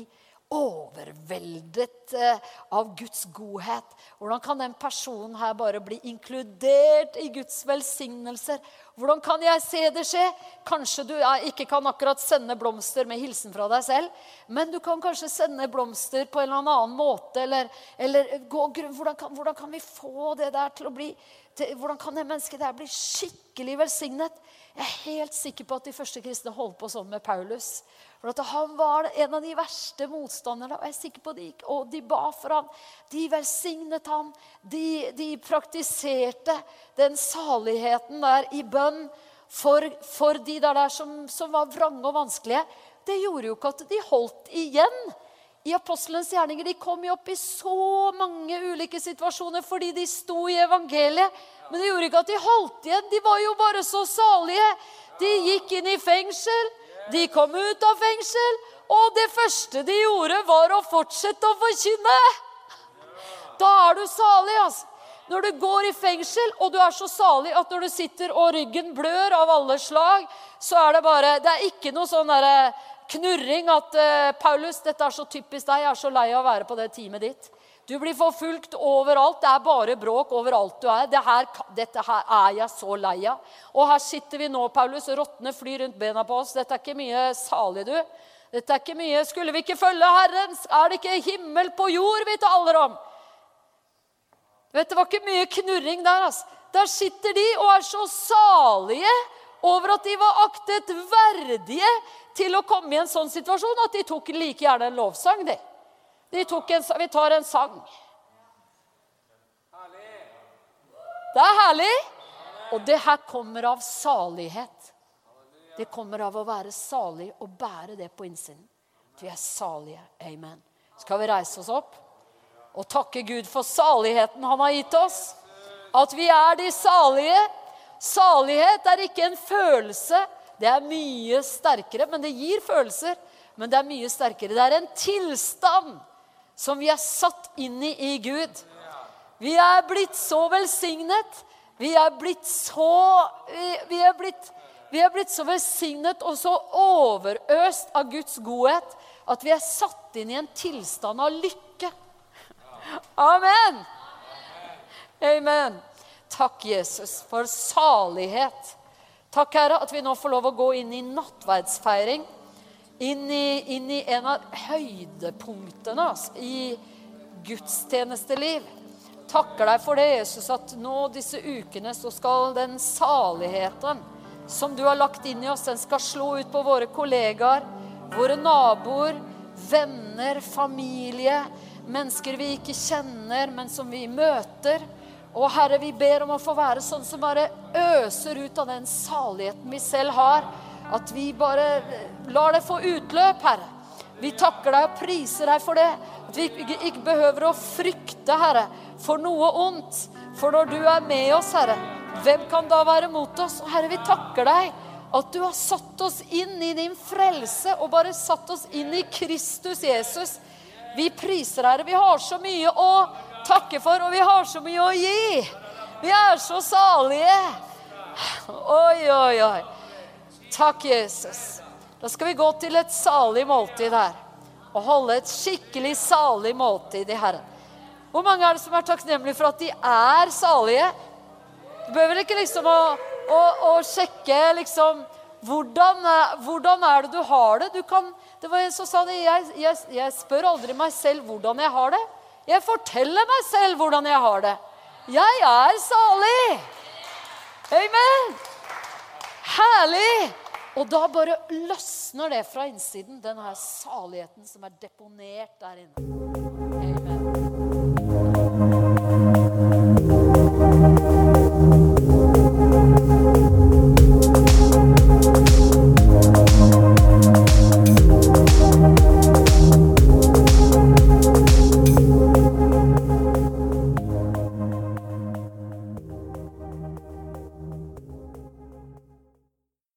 overveldet eh, av Guds godhet. Hvordan kan den personen her bare bli inkludert i Guds velsignelser? Hvordan kan jeg se det skje? Kanskje du ikke kan akkurat sende blomster med hilsen fra deg selv, men du kan kanskje sende blomster på en eller annen måte. Eller, eller gå, hvordan, kan, hvordan, kan, vi få det der til å bli til, Hvordan kan det mennesket der bli skikkelig velsignet? Jeg er helt sikker på at de første kristne holdt på sånn med Paulus. For Han var en av de verste motstanderne. Og jeg er sikker på de, og de ba for ham. De velsignet ham. De, de praktiserte den saligheten der i bønn for, for de der, der som, som, var vrange og vanskelige. Det gjorde jo ikke at de holdt igjen. I apostelens gjerninger de kom jo opp i så mange ulike situasjoner fordi de sto i evangeliet. Men det gjorde ikke at de holdt igjen. De var jo bare så salige. De gikk inn i fengsel. De kom ut av fengsel, og det første de gjorde, var å fortsette å forkynne. Da er du salig, altså. Når du går i fengsel, og du er så salig at når du sitter og ryggen blør av alle slag, så er det bare Det er ikke noe sånn derre knurring at uh, 'Paulus, dette er så typisk deg. Jeg er så lei av å være på det teamet ditt.' Du blir forfulgt overalt. Det er bare bråk overalt du er. Det her, dette her er jeg så lei av. Og her sitter vi nå, Paulus, rottene flyr rundt bena på oss. Dette er ikke mye salig, du. Dette er ikke mye Skulle vi ikke følge Herren? Er det ikke himmel på jord vi taler om? Vet, Det var ikke mye knurring der. altså. Der sitter de og er så salige over at de var aktet verdige til å komme i en sånn situasjon at de tok like gjerne en lovsang. De, de tok en, Vi tar en sang. Det er herlig. Og det her kommer av salighet. Det kommer av å være salig og bære det på innsiden. Vi er salige. Amen. Skal vi reise oss opp og takke Gud for saligheten han har gitt oss? At vi er de salige. Salighet er ikke en følelse. Det er mye sterkere, men det gir følelser. Men det er mye sterkere. Det er en tilstand som vi er satt inn i i Gud. Vi er blitt så velsignet. Vi er blitt så Vi er blitt, vi er blitt så velsignet og så overøst av Guds godhet at vi er satt inn i en tilstand av lykke. Amen. Amen. Takk, Jesus, for salighet. Takk, Herre, at vi nå får lov å gå inn i nattverdsfeiring. Inn i, inn i en av høydepunktene altså, i gudstjenesteliv. Takker deg for det, Jesus, at nå disse ukene så skal den saligheten som du har lagt inn i oss, den skal slå ut på våre kollegaer, våre naboer, venner, familie, mennesker vi ikke kjenner, men som vi møter. Og Herre, vi ber om å få være sånn som bare øser ut av den saligheten vi selv har. At vi bare lar det få utløp, Herre. Vi takker deg og priser deg for det. At vi ikke behøver å frykte, Herre, for noe ondt. For når du er med oss, Herre, hvem kan da være mot oss? Herre, vi takker deg at du har satt oss inn i din frelse og bare satt oss inn i Kristus Jesus. Vi priser Herre. Vi har så mye å takke for, og vi har så mye å gi. Vi er så salige. Oi, oi, oi. Takk, Jesus. Da skal vi gå til et salig måltid her. Og holde et skikkelig salig måltid i Herren. Hvor mange er det som er takknemlige for at de er salige? Du behøver ikke liksom å, å, å sjekke liksom hvordan, hvordan, er det du har det? Du kan, det var en som sa det. Jeg, jeg, jeg spør aldri meg selv hvordan jeg har det. Jeg forteller meg selv hvordan jeg har det. Jeg er salig. Amen. Herlig. Og da bare løsner det fra innsiden, den her saligheten som er deponert der inne.